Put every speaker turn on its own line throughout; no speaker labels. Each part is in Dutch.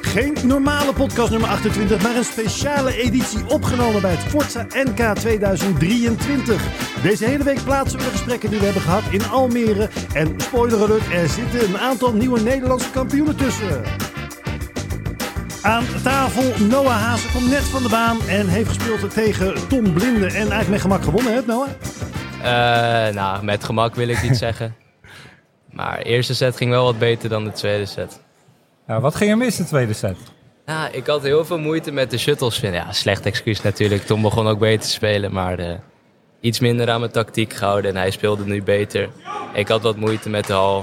Geen normale podcast nummer 28, maar een speciale editie opgenomen bij het Forza NK 2023. Deze hele week plaatsen we de gesprekken die we hebben gehad in Almere. En spoiler alert, er zitten een aantal nieuwe Nederlandse kampioenen tussen. Aan tafel Noah Hazen komt net van de baan en heeft gespeeld tegen Tom Blinde. En eigenlijk met gemak gewonnen, hè Noah?
Uh, nou, met gemak wil ik niet zeggen. Maar de eerste set ging wel wat beter dan de tweede set.
Nou, wat ging er mis de tweede set?
Ja, ik had heel veel moeite met de shuttles vinden. Ja, slecht excuus natuurlijk. Tom begon ook beter te spelen, maar uh, iets minder aan mijn tactiek gehouden. En hij speelde nu beter. Ik had wat moeite met de hal.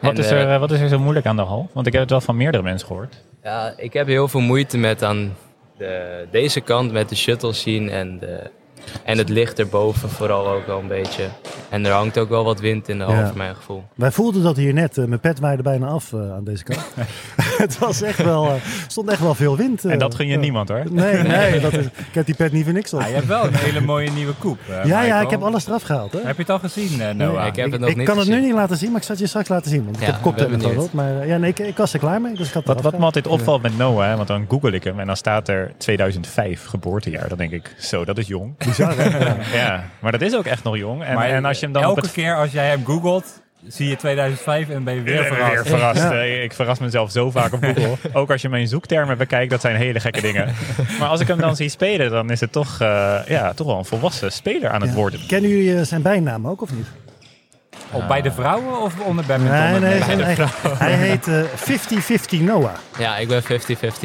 Wat, is, er, uh, wat is er zo moeilijk aan de hal? Want ik heb het wel van meerdere mensen gehoord.
Ja, ik heb heel veel moeite met aan de, deze kant met de shuttles zien en de, en het licht erboven vooral ook wel een beetje. En er hangt ook wel wat wind in de hal, voor mijn gevoel.
Wij voelden dat hier net. Uh, mijn pet waaide bijna af uh, aan deze kant. het was echt wel, uh, stond echt wel veel wind.
en dat ging je niemand hoor.
Nee, nee dat is, ik heb die pet niet voor niks op.
Ah, je hebt wel een hele mooie nieuwe koep.
ja, ja, ik heb alles eraf gehaald. Hè?
Heb je het al gezien, Noah?
Nee, ik heb het nog
ik,
niet
kan
gezien.
het nu niet laten zien, maar ik zal het je straks laten zien. Want ik ja, heb koptelefoon op. Maar ja, nee, ik, ik, was er klaar mee. Dus ik had
wat, wat me altijd opvalt met Noah, hè, want dan google ik hem en dan staat er 2005 geboortejaar. Dan denk ik, zo, dat is jong.
Bizar hè?
ja, maar dat is ook echt nog jong. En,
maar
en als je hem dan
elke
het...
keer als jij hem googelt, zie je 2005 en ben je weer verrast.
Weer verrast. Ja. Ik verras mezelf zo vaak op Google. ook als je mijn zoektermen bekijkt, dat zijn hele gekke dingen. maar als ik hem dan zie spelen, dan is het toch, uh, ja, toch wel een volwassen speler aan het
ja.
worden.
Kennen jullie zijn bijnaam ook of niet?
Op bij de vrouwen of onder badminton?
Nee, nee, hij, hij, hij heet 50-50 uh, Noah.
Ja, ik ben 50-50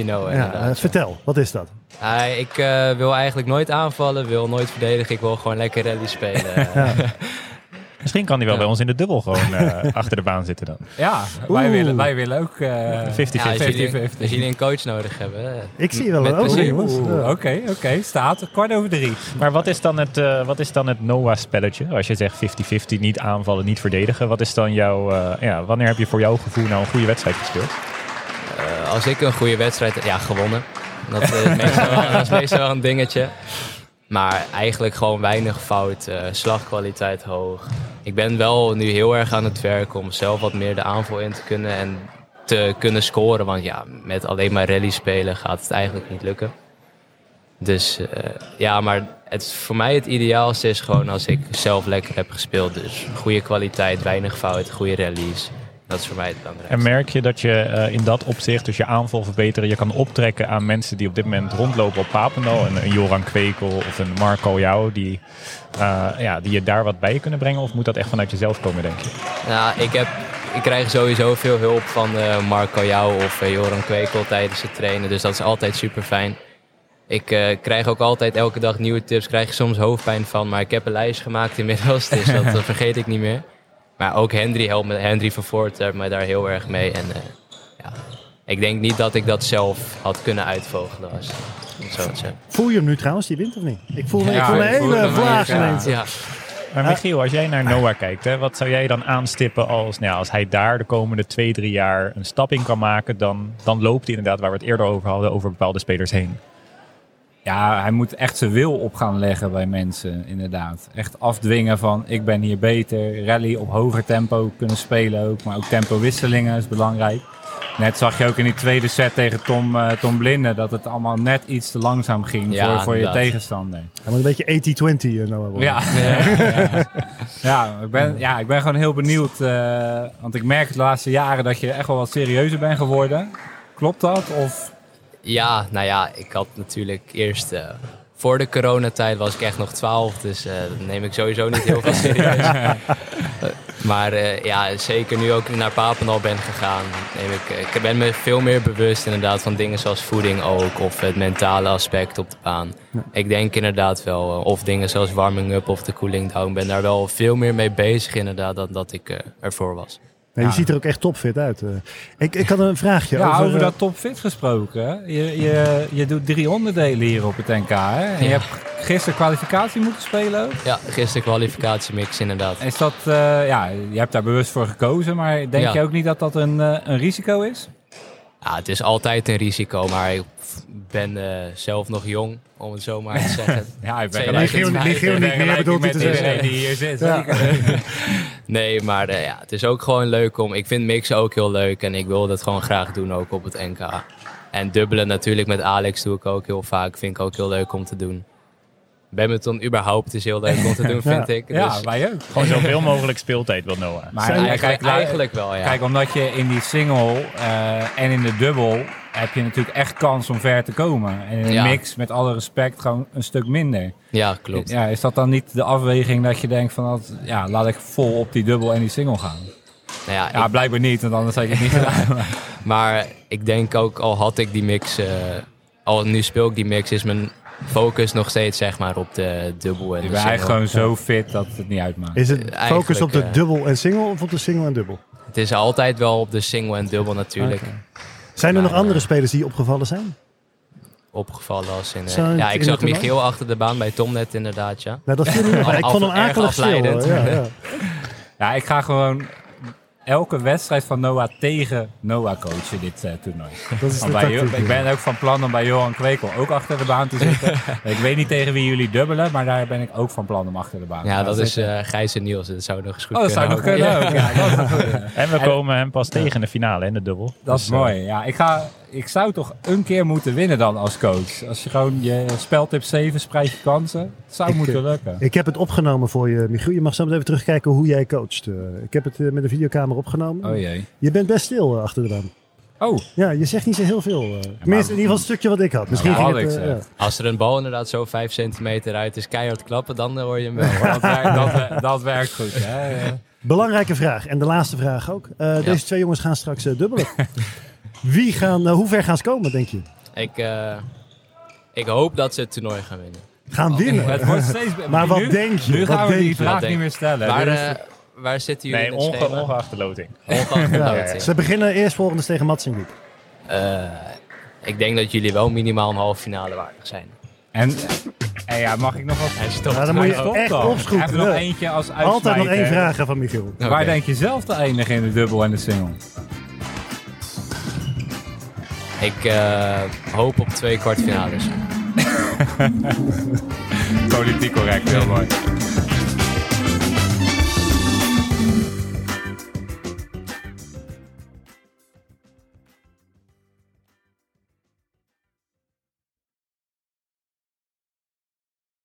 Noah.
Ja, uh, vertel, wat is dat?
Uh, ik uh, wil eigenlijk nooit aanvallen, wil nooit verdedigen. Ik wil gewoon lekker rally spelen.
Misschien kan hij wel ja. bij ons in de dubbel gewoon uh, achter de baan zitten dan.
Ja, wij willen, wij willen ook 50-50.
Ja, als, jullie, als jullie een coach nodig hebben.
Ik zie wel een oké jongens.
Oké, staat kwart over drie.
Maar wat is dan het, uh, wat is dan het Noah-spelletje? Als je zegt 50-50, niet aanvallen, niet verdedigen. Wat is dan jouw, uh, ja, wanneer heb je voor jouw gevoel nou een goede wedstrijd gespeeld?
Uh, als ik een goede wedstrijd, ja, gewonnen. Dat is, meestal, wel, dat is meestal wel een dingetje. Maar eigenlijk gewoon weinig fout, uh, slagkwaliteit hoog. Ik ben wel nu heel erg aan het werken om zelf wat meer de aanval in te kunnen en te kunnen scoren. Want ja, met alleen maar rally spelen gaat het eigenlijk niet lukken. Dus uh, ja, maar het, voor mij het ideaalste is gewoon als ik zelf lekker heb gespeeld. Dus goede kwaliteit, weinig fout, goede rallies. Dat is voor mij het belangrijkste.
En merk je dat je uh, in dat opzicht, dus je aanval verbeteren, je kan optrekken aan mensen die op dit moment rondlopen op Papendal. Een, een Joran Kwekel of een Marco Jou, die, uh, ja, die je daar wat bij kunnen brengen? Of moet dat echt vanuit jezelf komen, denk je?
Nou, ik, heb, ik krijg sowieso veel hulp van uh, Marco Jou of Joran Kwekel tijdens het trainen. Dus dat is altijd super fijn. Ik uh, krijg ook altijd elke dag nieuwe tips, krijg je soms hoofdpijn van. Maar ik heb een lijst gemaakt inmiddels, dus dat vergeet ik niet meer. Maar ook Hendry helpt me, Hendry van Voort helpt mij daar heel erg mee. En uh, ja, ik denk niet dat ik dat zelf had kunnen uitvogelen. Als, zo
voel je hem nu trouwens, die wint of niet? Ik voel, ja, ik voel een hele vlaag ineens.
Ja.
Maar Michiel, als jij naar Noah kijkt, hè, wat zou jij dan aanstippen als, nou, als hij daar de komende twee, drie jaar een stap in kan maken, dan, dan loopt hij inderdaad, waar we het eerder over hadden, over bepaalde spelers heen.
Ja, hij moet echt zijn wil op gaan leggen bij mensen, inderdaad. Echt afdwingen van, ik ben hier beter. Rally op hoger tempo kunnen spelen ook. Maar ook tempowisselingen is belangrijk. Net zag je ook in die tweede set tegen Tom, uh, Tom Blinde... dat het allemaal net iets te langzaam ging
ja,
voor, voor je tegenstander.
Hij moet een beetje 80-20 uh, nou worden.
Ja, ja, ja, ik ben, ja, ik ben gewoon heel benieuwd. Uh, want ik merk de laatste jaren dat je echt wel wat serieuzer bent geworden. Klopt dat? Of...
Ja, nou ja, ik had natuurlijk eerst... Uh, voor de coronatijd was ik echt nog 12, dus uh, dat neem ik sowieso niet heel veel serieus. maar uh, ja, zeker nu ook naar Papendal ben gegaan, neem ik, ik ben me veel meer bewust inderdaad van dingen zoals voeding ook, of het mentale aspect op de baan. Ja. Ik denk inderdaad wel, of dingen zoals warming up of de cooling down, ben daar wel veel meer mee bezig inderdaad dan dat ik ervoor was.
Nee, je ziet er ook echt topfit uit. Uh, ik, ik had een vraagje.
Ja,
over,
over dat topfit gesproken. Je, je, je doet drie onderdelen hier op het NK. Hè? En ja. je hebt gisteren kwalificatie moeten spelen ook?
Ja, gisteren kwalificatiemix inderdaad.
Is dat, uh, ja, je hebt daar bewust voor gekozen. Maar denk ja. je ook niet dat dat een, uh, een risico is?
Ja, het is altijd een risico, maar ik ben eh, zelf nog jong, om het zo maar te zeggen.
Ja, ik ben
niet meer hij
met
te zeggen.
iedereen die hier zit.
Ja.
Nee, maar eh, ja, het is ook gewoon leuk om... Ik vind mixen ook heel leuk en ik wil dat gewoon graag doen ook op het NK. En dubbelen natuurlijk met Alex doe ik ook heel vaak. Vind ik ook heel leuk om te doen. Badminton überhaupt is heel leuk om te doen, vind ik.
Ja,
Dus,
wij ook.
Gewoon zoveel mogelijk speeltijd wil Noah.
Maar
eigenlijk,
kijk,
eigenlijk wel, ja.
Kijk, omdat je in die single eh, en in de dubbel heb je natuurlijk echt kans om ver te komen. En in
Ja.
mix, met alle respect, gewoon een stuk minder.
ja, klopt.
Ja, is dat dan niet de afweging dat je denkt van, dat, ja, laat ik vol op die dubbel en die single gaan?
Nou ja,
Ja,
ik-
blijkbaar niet, want anders had je het niet gedaan.
maar ik denk ook, al had ik die mix... eh, al nu speel ik die mix, is mijn focus nog steeds zeg maar op de dubbel en
Je
de
bent eigenlijk
single.
gewoon zo fit dat het niet uitmaakt.
Is het
Eigenlijk,
focus op de
eh,
dubbel en single of op de single en dubbel?
Het is altijd wel op de single en dubbel natuurlijk.
Zijn er nog
Maar,
andere
eh,
spelers die opgevallen zijn?
Opgevallen als in... eh,
in
ja, ik
in
zag? Michiel achter de baan bij Tom net inderdaad, ja.
Nou, dat viel. Ik vond hem akelig stil.
afleidend.
Ja, ja.
Ja, ik ga gewoon elke wedstrijd van Noah tegen Noah coachen dit eh, toernooi.
Dat is de
Jo- ik ben ook van plan om bij Johan Kwekel ook achter de baan te zitten. ik weet niet tegen wie jullie dubbelen, maar daar ben ik ook van plan om achter de baan
Ja,
te
dat
gaan
is
zitten.
eh Gijs en Niels. Dat zou nog eens goed
Oh, dat zou nog
kunnen.
Ja, dat is goed.
En we komen hem pas tegen in de finale in de dubbel.
Dat is
Dus, eh,
mooi. Ja, ik, ga, ik zou toch een keer moeten winnen dan als coach. Als je gewoon je speltip 7 spreidt je kansen. Het zou
Ik,
moeten
eh,
lukken.
Ik heb het opgenomen voor je, Michiel. Je mag zo meteen even terugkijken hoe jij coacht. Eh, ik heb het eh, met een videokamer opgenomen.
Oh jee.
Je bent best stil achter de baan.
Oh,
Ja, je zegt niet zo heel veel. Tenminste, in ieder geval het stukje wat ik had. Misschien
wat
ging
had
het... ja.
Als er een bal inderdaad zo 5 centimeter uit is, keihard klappen, dan hoor je hem wel.
dat, werkt, dat, wer- dat werkt goed.
Belangrijke vraag. En de laatste vraag ook. Eh, Deze twee jongens gaan straks eh, dubbelen. Wie gaan, eh, hoe ver gaan ze komen, denk je?
ik, eh, ik hoop dat ze het toernooi gaan winnen.
Gaan winnen.
Het wordt steeds...
Maar wat
nu,
denk je?
Nu
Wat
gaan we die vraag niet meer stellen.
Waar, eh, waar zitten jullie
Nee,
in het
onge
schema?
ongeacht de loting.
Ongeacht de
Ja,
loting.
Ze beginnen eerst volgende tegen Matsinghoek.
Eh, ik denk dat jullie wel minimaal een halve finale waardig zijn.
En, en ja, mag ik nog wat...
En stop.
Ja, dan moet je echt opschroeven.
Even nog eentje als
Altijd nog één vraag van Michiel.
Waar denk je zelf te eindigen in de dubbel en de single?
Ik eh, hoop op twee kwartfinales.
Politiek correct, heel mooi.